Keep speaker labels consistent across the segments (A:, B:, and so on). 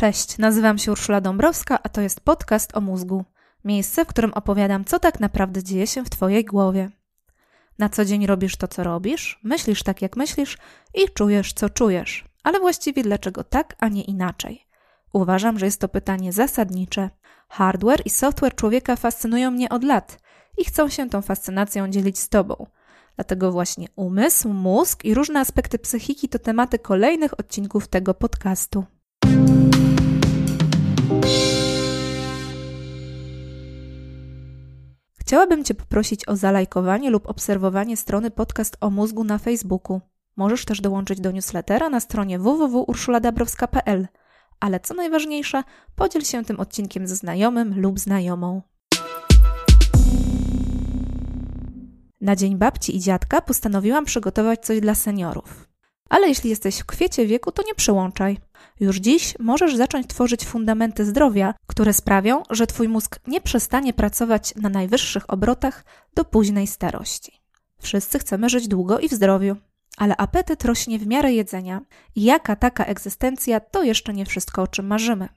A: Cześć, nazywam się Urszula Dąbrowska, a to jest podcast o mózgu. Miejsce, w którym opowiadam, co tak naprawdę dzieje się w Twojej głowie. Na co dzień robisz to, co robisz, myślisz tak, jak myślisz i czujesz, co czujesz. Ale właściwie dlaczego tak, a nie inaczej? Uważam, że jest to pytanie zasadnicze. Hardware i software człowieka fascynują mnie od lat i chcą się tą fascynacją dzielić z Tobą. Dlatego właśnie umysł, mózg i różne aspekty psychiki to tematy kolejnych odcinków tego podcastu. Chciałabym Cię poprosić o zalajkowanie lub obserwowanie strony podcast o mózgu na Facebooku. Możesz też dołączyć do newslettera na stronie www.urszuladabrowska.pl. Ale co najważniejsze, podziel się tym odcinkiem ze znajomym lub znajomą. Na dzień babci i dziadka postanowiłam przygotować coś dla seniorów. Ale jeśli jesteś w kwiecie wieku, to nie przyłączaj. Już dziś możesz zacząć tworzyć fundamenty zdrowia, które sprawią, że Twój mózg nie przestanie pracować na najwyższych obrotach do późnej starości. Wszyscy chcemy żyć długo i w zdrowiu, ale apetyt rośnie w miarę jedzenia i jaka taka egzystencja to jeszcze nie wszystko, o czym marzymy.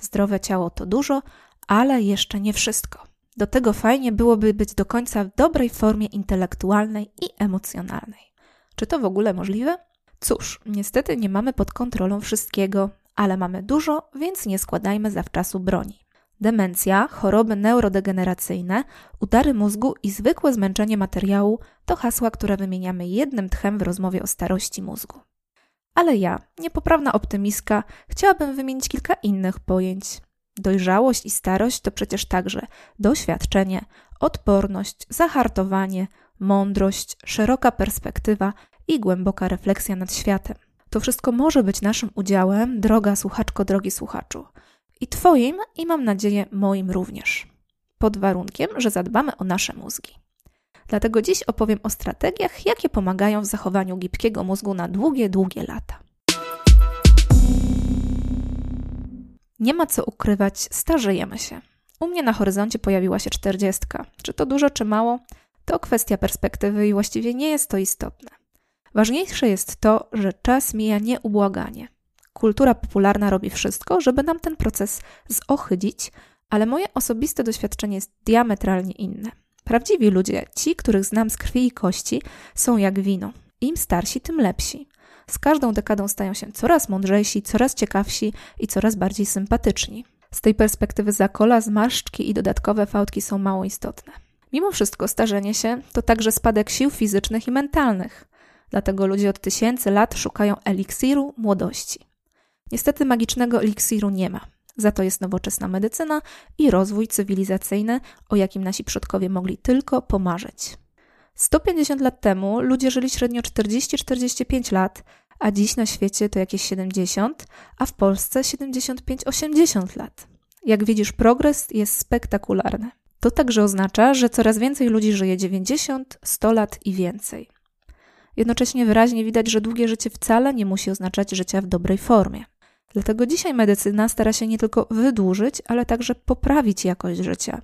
A: Zdrowe ciało to dużo, ale jeszcze nie wszystko. Do tego fajnie byłoby być do końca w dobrej formie intelektualnej i emocjonalnej. Czy to w ogóle możliwe? Cóż, niestety nie mamy pod kontrolą wszystkiego, ale mamy dużo, więc nie składajmy zawczasu broni. Demencja, choroby neurodegeneracyjne, udary mózgu i zwykłe zmęczenie materiału to hasła, które wymieniamy jednym tchem w rozmowie o starości mózgu. Ale ja, niepoprawna optymistka, chciałabym wymienić kilka innych pojęć. Dojrzałość i starość to przecież także doświadczenie, odporność, zahartowanie, mądrość, szeroka perspektywa i głęboka refleksja nad światem. To wszystko może być naszym udziałem, droga słuchaczko, drogi słuchaczu. I Twoim, i mam nadzieję moim również. Pod warunkiem, że zadbamy o nasze mózgi. Dlatego dziś opowiem o strategiach, jakie pomagają w zachowaniu gibkiego mózgu na długie, długie lata. Nie ma co ukrywać, starzejemy się. U mnie na horyzoncie pojawiła się czterdziestka. Czy to dużo, czy mało? To kwestia perspektywy i właściwie nie jest to istotne. Ważniejsze jest to, że czas mija nieubłaganie. Kultura popularna robi wszystko, żeby nam ten proces zohydzić, ale moje osobiste doświadczenie jest diametralnie inne. Prawdziwi ludzie, ci, których znam z krwi i kości, są jak wino. Im starsi, tym lepsi. Z każdą dekadą stają się coraz mądrzejsi, coraz ciekawsi i coraz bardziej sympatyczni. Z tej perspektywy zakola, zmarszczki i dodatkowe fałdki są mało istotne. Mimo wszystko starzenie się to także spadek sił fizycznych i mentalnych. Dlatego ludzie od tysięcy lat szukają eliksiru młodości. Niestety magicznego eliksiru nie ma. Za to jest nowoczesna medycyna i rozwój cywilizacyjny, o jakim nasi przodkowie mogli tylko pomarzyć. 150 lat temu ludzie żyli średnio 40-45 lat, a dziś na świecie to jakieś 70, a w Polsce 75-80 lat. Jak widzisz, progres jest spektakularny. To także oznacza, że coraz więcej ludzi żyje 90, 100 lat i więcej. Jednocześnie wyraźnie widać, że długie życie wcale nie musi oznaczać życia w dobrej formie. Dlatego dzisiaj medycyna stara się nie tylko wydłużyć, ale także poprawić jakość życia.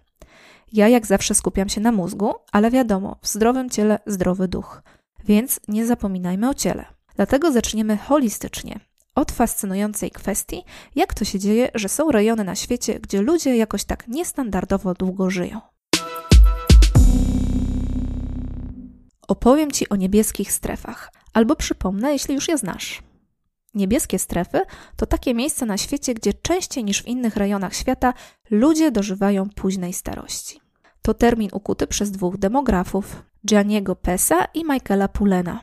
A: Ja jak zawsze skupiam się na mózgu, ale wiadomo, w zdrowym ciele zdrowy duch. Więc nie zapominajmy o ciele. Dlatego zaczniemy holistycznie. Od fascynującej kwestii, jak to się dzieje, że są rejony na świecie, gdzie ludzie jakoś tak niestandardowo długo żyją. Opowiem Ci o niebieskich strefach, albo przypomnę, jeśli już je znasz. Niebieskie strefy to takie miejsca na świecie, gdzie częściej niż w innych rejonach świata ludzie dożywają późnej starości. To termin ukuty przez dwóch demografów, Gianniego Pesa i Michaela Pulena.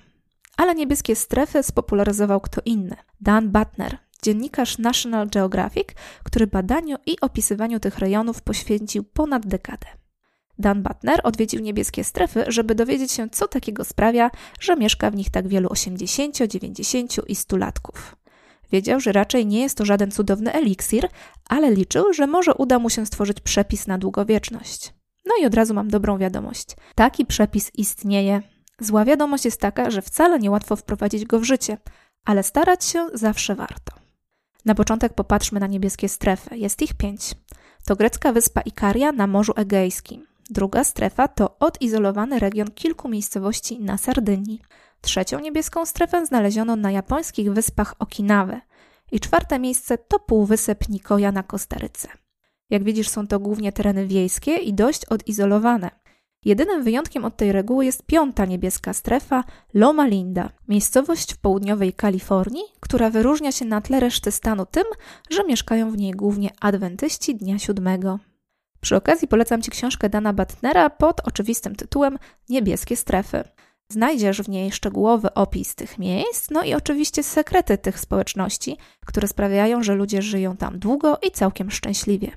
A: Ale niebieskie strefy spopularyzował kto inny, Dan Butner, dziennikarz National Geographic, który badaniu i opisywaniu tych rejonów poświęcił ponad dekadę. Dan Butner odwiedził niebieskie strefy, żeby dowiedzieć się, co takiego sprawia, że mieszka w nich tak wielu 80, 90 i 100 latków. Wiedział, że raczej nie jest to żaden cudowny eliksir, ale liczył, że może uda mu się stworzyć przepis na długowieczność. No i od razu mam dobrą wiadomość. Taki przepis istnieje. Zła wiadomość jest taka, że wcale niełatwo wprowadzić go w życie, ale starać się zawsze warto. Na początek popatrzmy na niebieskie strefy. Jest ich pięć. To grecka wyspa Ikaria na Morzu Egejskim. Druga strefa to odizolowany region kilku miejscowości na Sardynii. Trzecią niebieską strefę znaleziono na japońskich wyspach Okinawy. I czwarte miejsce to półwysep Nikoja na Kostaryce. Jak widzisz, są to głównie tereny wiejskie i dość odizolowane. Jedynym wyjątkiem od tej reguły jest piąta niebieska strefa Loma Linda, miejscowość w południowej Kalifornii, która wyróżnia się na tle reszty stanu tym, że mieszkają w niej głównie adwentyści Dnia Siódmego. Przy okazji polecam Ci książkę Dana Batnera pod oczywistym tytułem Niebieskie strefy. Znajdziesz w niej szczegółowy opis tych miejsc, no i oczywiście sekrety tych społeczności, które sprawiają, że ludzie żyją tam długo i całkiem szczęśliwie.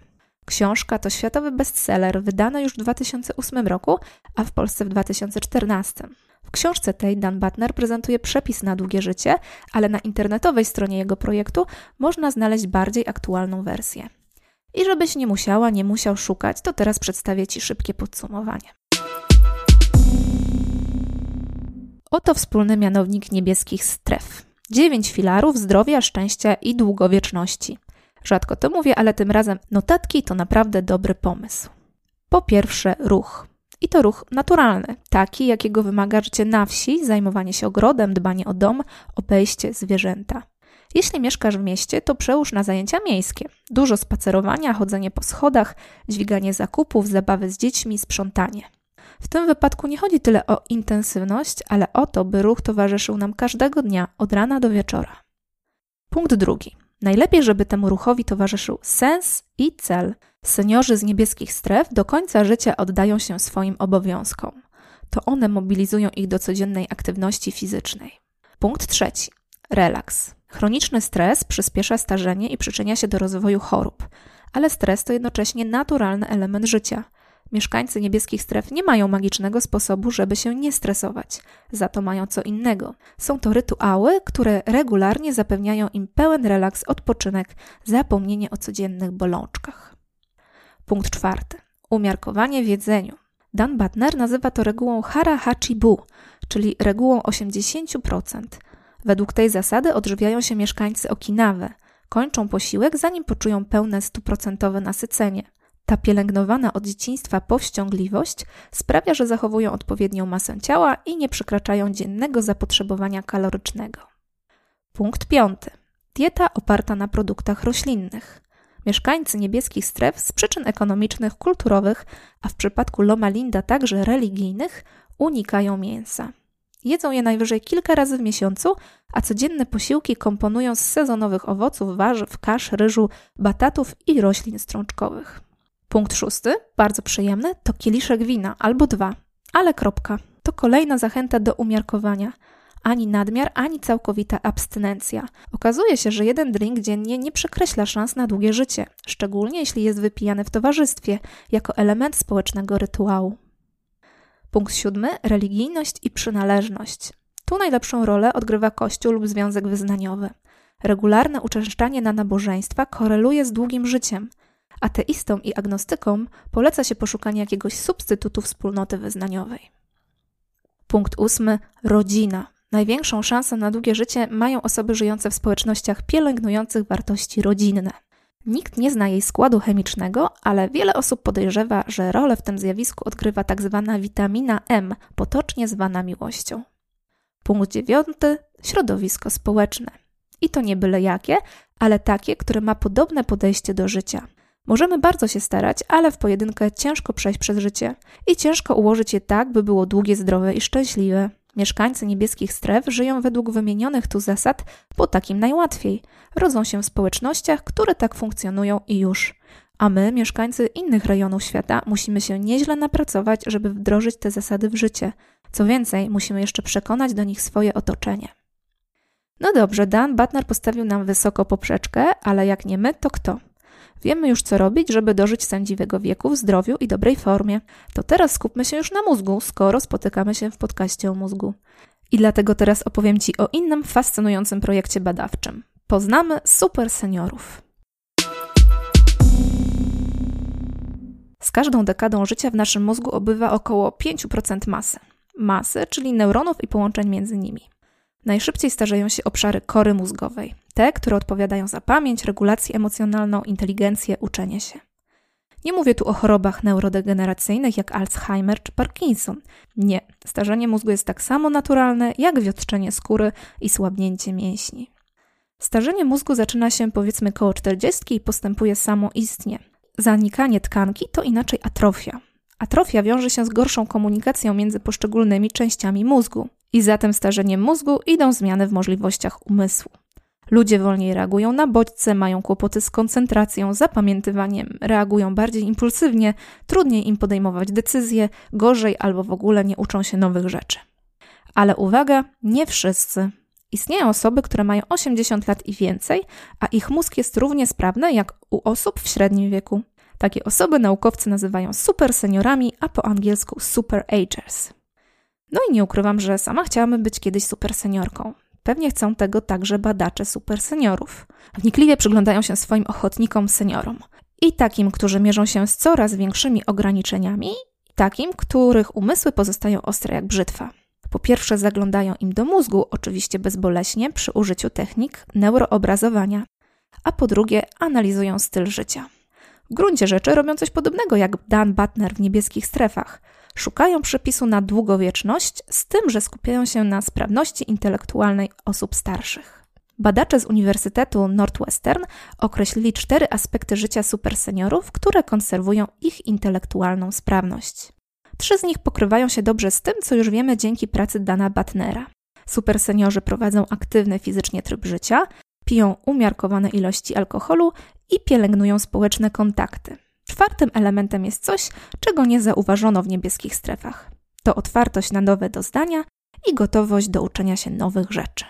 A: Książka to światowy bestseller, wydany już w 2008 roku, a w Polsce w 2014. W książce tej Dan Butner prezentuje przepis na długie życie, ale na internetowej stronie jego projektu można znaleźć bardziej aktualną wersję. I żebyś nie musiała, nie musiał szukać, to teraz przedstawię Ci szybkie podsumowanie. Oto wspólny mianownik niebieskich stref. Dziewięć filarów zdrowia, szczęścia i długowieczności. Rzadko to mówię, ale tym razem notatki to naprawdę dobry pomysł. Po pierwsze, ruch. I to ruch naturalny, taki, jakiego wymaga życie na wsi, zajmowanie się ogrodem, dbanie o dom, obejście zwierzęta. Jeśli mieszkasz w mieście, to przełóż na zajęcia miejskie. Dużo spacerowania, chodzenie po schodach, dźwiganie zakupów, zabawy z dziećmi, sprzątanie. W tym wypadku nie chodzi tyle o intensywność, ale o to, by ruch towarzyszył nam każdego dnia, od rana do wieczora. Punkt drugi. Najlepiej, żeby temu ruchowi towarzyszył sens i cel. Seniorzy z niebieskich stref do końca życia oddają się swoim obowiązkom. To one mobilizują ich do codziennej aktywności fizycznej. Punkt trzeci. Relaks. Chroniczny stres przyspiesza starzenie i przyczynia się do rozwoju chorób, ale stres to jednocześnie naturalny element życia. Mieszkańcy niebieskich stref nie mają magicznego sposobu, żeby się nie stresować. Za to mają co innego. Są to rytuały, które regularnie zapewniają im pełen relaks, odpoczynek, zapomnienie o codziennych bolączkach. Punkt czwarty. Umiarkowanie w jedzeniu. Dan Butner nazywa to regułą Hara Hachibu, czyli regułą 80%. Według tej zasady odżywiają się mieszkańcy Okinawy. Kończą posiłek, zanim poczują pełne stuprocentowe nasycenie. Ta pielęgnowana od dzieciństwa powściągliwość sprawia, że zachowują odpowiednią masę ciała i nie przekraczają dziennego zapotrzebowania kalorycznego. Punkt piąty. Dieta oparta na produktach roślinnych. Mieszkańcy niebieskich stref z przyczyn ekonomicznych, kulturowych, a w przypadku Loma Linda także religijnych, unikają mięsa. Jedzą je najwyżej kilka razy w miesiącu, a codzienne posiłki komponują z sezonowych owoców, warzyw, kasz, ryżu, batatów i roślin strączkowych. Punkt szósty, bardzo przyjemny, to kieliszek wina albo dwa, ale kropka. To kolejna zachęta do umiarkowania. Ani nadmiar, ani całkowita abstynencja. Okazuje się, że jeden drink dziennie nie przekreśla szans na długie życie, szczególnie jeśli jest wypijany w towarzystwie, jako element społecznego rytuału. Punkt siódmy religijność i przynależność. Tu najlepszą rolę odgrywa kościół lub związek wyznaniowy. Regularne uczęszczanie na nabożeństwa koreluje z długim życiem. Ateistom i agnostykom poleca się poszukanie jakiegoś substytutu wspólnoty wyznaniowej. Punkt ósmy rodzina. Największą szansę na długie życie mają osoby żyjące w społecznościach pielęgnujących wartości rodzinne. Nikt nie zna jej składu chemicznego, ale wiele osób podejrzewa, że rolę w tym zjawisku odgrywa tzw. Tak witamina M, potocznie zwana miłością. Punkt dziewiąty środowisko społeczne. I to nie byle jakie, ale takie, które ma podobne podejście do życia. Możemy bardzo się starać, ale w pojedynkę ciężko przejść przez życie i ciężko ułożyć je tak, by było długie, zdrowe i szczęśliwe. Mieszkańcy niebieskich stref żyją według wymienionych tu zasad, bo takim najłatwiej. Rodzą się w społecznościach, które tak funkcjonują i już. A my, mieszkańcy innych rejonów świata, musimy się nieźle napracować, żeby wdrożyć te zasady w życie. Co więcej, musimy jeszcze przekonać do nich swoje otoczenie. No dobrze, Dan Butner postawił nam wysoko poprzeczkę, ale jak nie my, to kto? Wiemy już, co robić, żeby dożyć sędziwego wieku w zdrowiu i dobrej formie. To teraz skupmy się już na mózgu, skoro spotykamy się w podcaście o mózgu. I dlatego teraz opowiem Ci o innym fascynującym projekcie badawczym. Poznamy super seniorów. Z każdą dekadą życia w naszym mózgu obywa około 5% masy. Masy, czyli neuronów i połączeń między nimi. Najszybciej starzeją się obszary kory mózgowej, te, które odpowiadają za pamięć, regulację emocjonalną, inteligencję, uczenie się. Nie mówię tu o chorobach neurodegeneracyjnych jak Alzheimer czy Parkinson. Nie, starzenie mózgu jest tak samo naturalne jak wiotczenie skóry i słabnięcie mięśni. Starzenie mózgu zaczyna się powiedzmy koło 40 i postępuje samoistnie. Zanikanie tkanki to inaczej atrofia. Atrofia wiąże się z gorszą komunikacją między poszczególnymi częściami mózgu i za tym starzeniem mózgu idą zmiany w możliwościach umysłu. Ludzie wolniej reagują na bodźce, mają kłopoty z koncentracją, zapamiętywaniem, reagują bardziej impulsywnie, trudniej im podejmować decyzje, gorzej albo w ogóle nie uczą się nowych rzeczy. Ale uwaga, nie wszyscy. Istnieją osoby, które mają 80 lat i więcej, a ich mózg jest równie sprawny jak u osób w średnim wieku. Takie osoby naukowcy nazywają super seniorami, a po angielsku super agers. No i nie ukrywam, że sama chciałabym być kiedyś super seniorką. Pewnie chcą tego także badacze super seniorów. Wnikliwie przyglądają się swoim ochotnikom seniorom. I takim, którzy mierzą się z coraz większymi ograniczeniami, i takim, których umysły pozostają ostre jak brzytwa. Po pierwsze, zaglądają im do mózgu, oczywiście bezboleśnie, przy użyciu technik neuroobrazowania, a po drugie, analizują styl życia. W gruncie rzeczy robią coś podobnego jak Dan Butner w niebieskich strefach. Szukają przepisu na długowieczność, z tym, że skupiają się na sprawności intelektualnej osób starszych. Badacze z Uniwersytetu Northwestern określili cztery aspekty życia superseniorów, które konserwują ich intelektualną sprawność. Trzy z nich pokrywają się dobrze z tym, co już wiemy dzięki pracy Dana Batnera. Superseniorzy prowadzą aktywny fizycznie tryb życia, piją umiarkowane ilości alkoholu i pielęgnują społeczne kontakty. Czwartym elementem jest coś, czego nie zauważono w niebieskich strefach. To otwartość na nowe doznania i gotowość do uczenia się nowych rzeczy.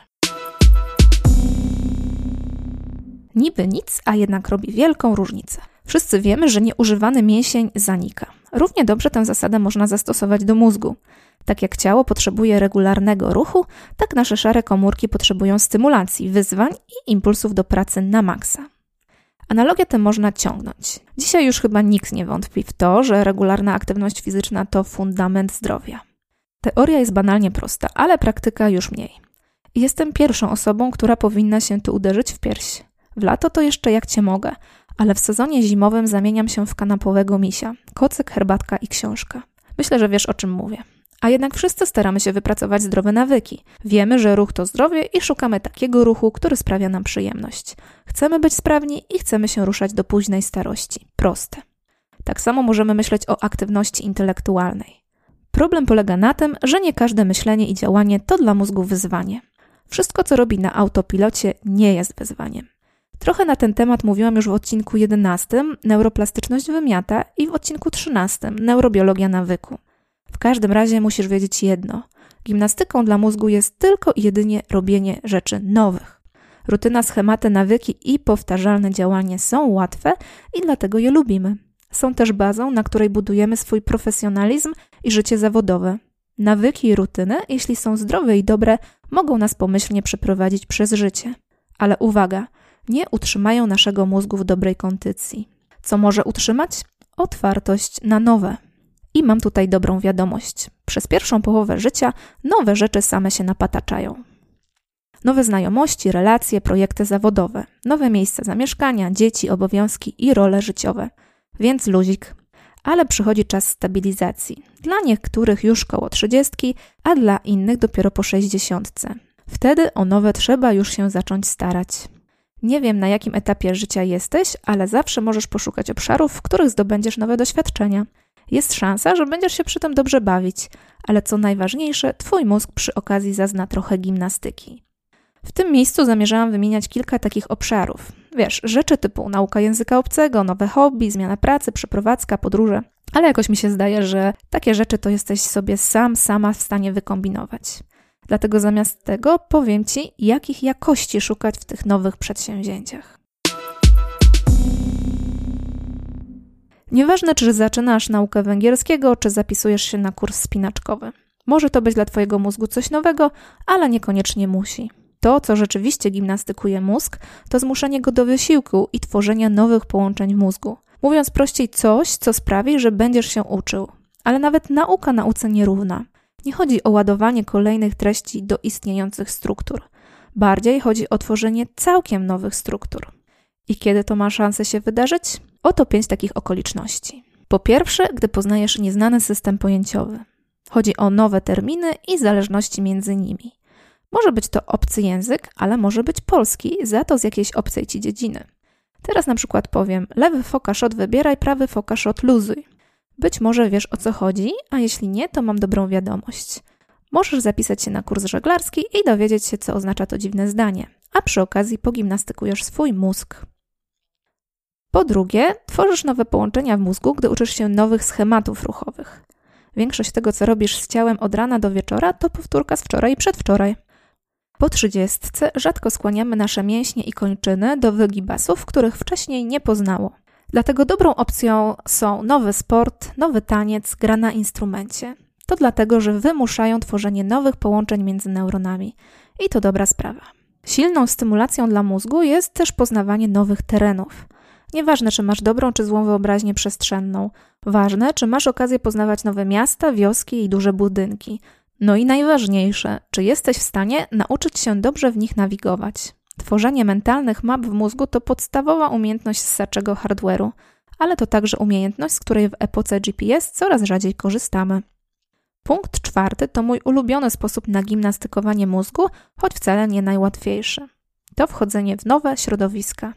A: Niby nic, a jednak robi wielką różnicę. Wszyscy wiemy, że nieużywany mięsień zanika. Równie dobrze tę zasadę można zastosować do mózgu. Tak jak ciało potrzebuje regularnego ruchu, tak nasze szare komórki potrzebują stymulacji, wyzwań i impulsów do pracy na maksa. Analogię tę można ciągnąć. Dzisiaj już chyba nikt nie wątpi w to, że regularna aktywność fizyczna to fundament zdrowia. Teoria jest banalnie prosta, ale praktyka już mniej. I jestem pierwszą osobą, która powinna się tu uderzyć w pierś. W lato to jeszcze jak cię mogę, ale w sezonie zimowym zamieniam się w kanapowego misia, kocyk, herbatka i książka. Myślę, że wiesz o czym mówię. A jednak wszyscy staramy się wypracować zdrowe nawyki. Wiemy, że ruch to zdrowie i szukamy takiego ruchu, który sprawia nam przyjemność. Chcemy być sprawni i chcemy się ruszać do późnej starości. Proste. Tak samo możemy myśleć o aktywności intelektualnej. Problem polega na tym, że nie każde myślenie i działanie to dla mózgu wyzwanie. Wszystko, co robi na autopilocie, nie jest wyzwaniem. Trochę na ten temat mówiłam już w odcinku 11 Neuroplastyczność wymiata i w odcinku 13 Neurobiologia nawyku. W każdym razie musisz wiedzieć jedno. Gimnastyką dla mózgu jest tylko i jedynie robienie rzeczy nowych. Rutyna, schematy, nawyki i powtarzalne działanie są łatwe i dlatego je lubimy. Są też bazą, na której budujemy swój profesjonalizm i życie zawodowe. Nawyki i rutyny, jeśli są zdrowe i dobre, mogą nas pomyślnie przeprowadzić przez życie. Ale uwaga, nie utrzymają naszego mózgu w dobrej kondycji. Co może utrzymać? Otwartość na nowe. I mam tutaj dobrą wiadomość. Przez pierwszą połowę życia nowe rzeczy same się napataczają. Nowe znajomości, relacje, projekty zawodowe, nowe miejsca zamieszkania, dzieci, obowiązki i role życiowe. Więc luzik. Ale przychodzi czas stabilizacji. Dla niektórych już koło trzydziestki, a dla innych dopiero po sześćdziesiątce. Wtedy o nowe trzeba już się zacząć starać. Nie wiem, na jakim etapie życia jesteś, ale zawsze możesz poszukać obszarów, w których zdobędziesz nowe doświadczenia. Jest szansa, że będziesz się przy tym dobrze bawić, ale co najważniejsze, Twój mózg przy okazji zazna trochę gimnastyki. W tym miejscu zamierzałam wymieniać kilka takich obszarów. Wiesz, rzeczy typu nauka języka obcego, nowe hobby, zmiana pracy, przeprowadzka, podróże. Ale jakoś mi się zdaje, że takie rzeczy to jesteś sobie sam, sama w stanie wykombinować. Dlatego zamiast tego powiem Ci, jakich jakości szukać w tych nowych przedsięwzięciach. Nieważne, czy zaczynasz naukę węgierskiego, czy zapisujesz się na kurs spinaczkowy. Może to być dla Twojego mózgu coś nowego, ale niekoniecznie musi. To, co rzeczywiście gimnastykuje mózg, to zmuszenie go do wysiłku i tworzenia nowych połączeń w mózgu. Mówiąc prościej, coś, co sprawi, że będziesz się uczył. Ale nawet nauka nauce nierówna. Nie chodzi o ładowanie kolejnych treści do istniejących struktur. Bardziej chodzi o tworzenie całkiem nowych struktur. I kiedy to ma szansę się wydarzyć? Oto pięć takich okoliczności. Po pierwsze, gdy poznajesz nieznany system pojęciowy. Chodzi o nowe terminy i zależności między nimi. Może być to obcy język, ale może być polski, za to z jakiejś obcej ci dziedziny. Teraz na przykład powiem: lewy fokaszot wybieraj, prawy fokaszot luzuj. Być może wiesz o co chodzi, a jeśli nie, to mam dobrą wiadomość. Możesz zapisać się na kurs żeglarski i dowiedzieć się, co oznacza to dziwne zdanie, a przy okazji pogimnastykujesz swój mózg. Po drugie, tworzysz nowe połączenia w mózgu, gdy uczysz się nowych schematów ruchowych. Większość tego, co robisz z ciałem od rana do wieczora, to powtórka z wczoraj i przedwczoraj. Po trzydziestce rzadko skłaniamy nasze mięśnie i kończyny do wygibasów, których wcześniej nie poznało. Dlatego dobrą opcją są nowy sport, nowy taniec, gra na instrumencie. To dlatego, że wymuszają tworzenie nowych połączeń między neuronami. I to dobra sprawa. Silną stymulacją dla mózgu jest też poznawanie nowych terenów. Nieważne, czy masz dobrą czy złą wyobraźnię przestrzenną, ważne, czy masz okazję poznawać nowe miasta, wioski i duże budynki. No i najważniejsze, czy jesteś w stanie nauczyć się dobrze w nich nawigować. Tworzenie mentalnych map w mózgu to podstawowa umiejętność ssaczego hardware'u, ale to także umiejętność, z której w epoce GPS coraz rzadziej korzystamy. Punkt czwarty to mój ulubiony sposób na gimnastykowanie mózgu, choć wcale nie najłatwiejszy. To wchodzenie w nowe środowiska.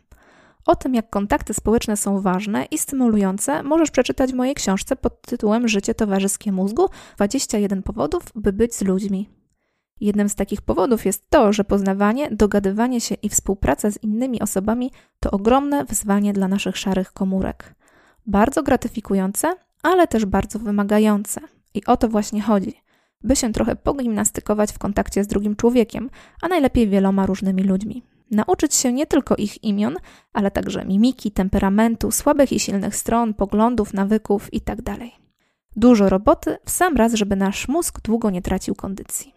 A: O tym, jak kontakty społeczne są ważne i stymulujące, możesz przeczytać w mojej książce pod tytułem Życie towarzyskie mózgu 21 powodów, by być z ludźmi. Jednym z takich powodów jest to, że poznawanie, dogadywanie się i współpraca z innymi osobami to ogromne wyzwanie dla naszych szarych komórek. Bardzo gratyfikujące, ale też bardzo wymagające. I o to właśnie chodzi, by się trochę pogimnastykować w kontakcie z drugim człowiekiem, a najlepiej wieloma różnymi ludźmi. Nauczyć się nie tylko ich imion, ale także mimiki, temperamentu, słabych i silnych stron, poglądów, nawyków itd. Tak Dużo roboty w sam raz, żeby nasz mózg długo nie tracił kondycji.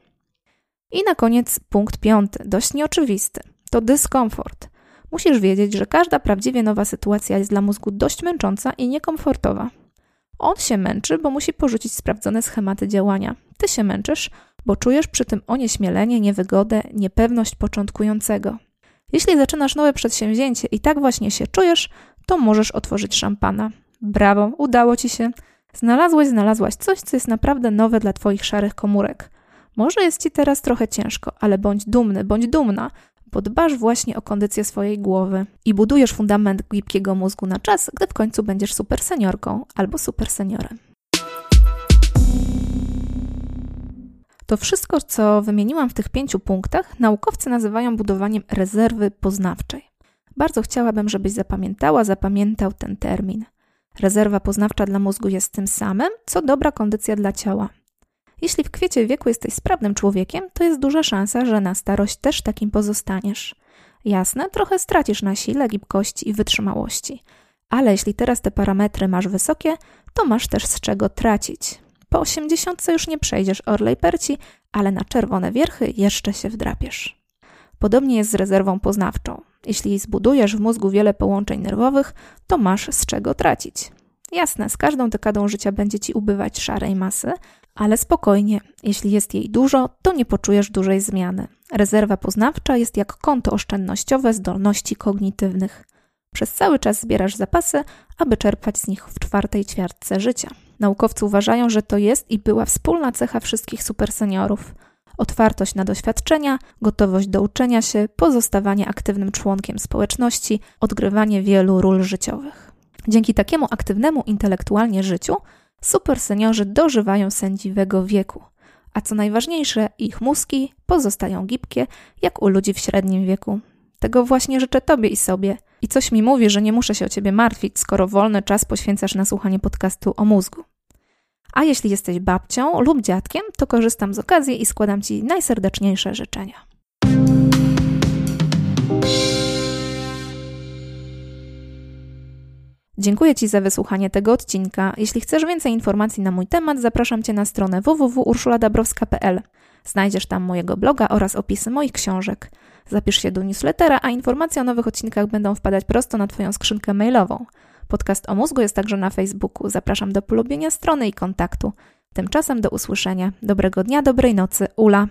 A: I na koniec punkt piąty, dość nieoczywisty. To dyskomfort. Musisz wiedzieć, że każda prawdziwie nowa sytuacja jest dla mózgu dość męcząca i niekomfortowa. On się męczy, bo musi porzucić sprawdzone schematy działania. Ty się męczysz, bo czujesz przy tym onieśmielenie, niewygodę, niepewność początkującego. Jeśli zaczynasz nowe przedsięwzięcie i tak właśnie się czujesz, to możesz otworzyć szampana. Brawo, udało ci się. Znalazłeś, znalazłaś coś, co jest naprawdę nowe dla twoich szarych komórek. Może jest ci teraz trochę ciężko, ale bądź dumny, bądź dumna, bo dbasz właśnie o kondycję swojej głowy i budujesz fundament gibkiego mózgu na czas, gdy w końcu będziesz super seniorką albo super seniorem. To wszystko, co wymieniłam w tych pięciu punktach, naukowcy nazywają budowaniem rezerwy poznawczej. Bardzo chciałabym, żebyś zapamiętała, zapamiętał ten termin. Rezerwa poznawcza dla mózgu jest tym samym, co dobra kondycja dla ciała. Jeśli w kwiecie wieku jesteś sprawnym człowiekiem, to jest duża szansa, że na starość też takim pozostaniesz. Jasne, trochę stracisz na sile, gibkości i wytrzymałości. Ale jeśli teraz te parametry masz wysokie, to masz też z czego tracić. Po osiemdziesiątce już nie przejdziesz orlej perci, ale na czerwone wierchy jeszcze się wdrapiesz. Podobnie jest z rezerwą poznawczą. Jeśli zbudujesz w mózgu wiele połączeń nerwowych, to masz z czego tracić. Jasne, z każdą dekadą życia będzie ci ubywać szarej masy, ale spokojnie, jeśli jest jej dużo, to nie poczujesz dużej zmiany. Rezerwa poznawcza jest jak konto oszczędnościowe zdolności kognitywnych. Przez cały czas zbierasz zapasy, aby czerpać z nich w czwartej ćwiartce życia. Naukowcy uważają, że to jest i była wspólna cecha wszystkich superseniorów. Otwartość na doświadczenia, gotowość do uczenia się, pozostawanie aktywnym członkiem społeczności, odgrywanie wielu ról życiowych. Dzięki takiemu aktywnemu intelektualnie życiu superseniorzy dożywają sędziwego wieku. A co najważniejsze, ich mózgi pozostają gibkie, jak u ludzi w średnim wieku. Tego właśnie życzę Tobie i sobie. I coś mi mówi, że nie muszę się o Ciebie martwić, skoro wolny czas poświęcasz na słuchanie podcastu o mózgu. A jeśli jesteś babcią lub dziadkiem, to korzystam z okazji i składam Ci najserdeczniejsze życzenia. Dziękuję Ci za wysłuchanie tego odcinka. Jeśli chcesz więcej informacji na mój temat, zapraszam Cię na stronę www.urszuladabrowska.pl. Znajdziesz tam mojego bloga oraz opisy moich książek. Zapisz się do newslettera, a informacje o nowych odcinkach będą wpadać prosto na Twoją skrzynkę mailową. Podcast o mózgu jest także na Facebooku. Zapraszam do polubienia strony i kontaktu. Tymczasem do usłyszenia. Dobrego dnia, dobrej nocy. Ula.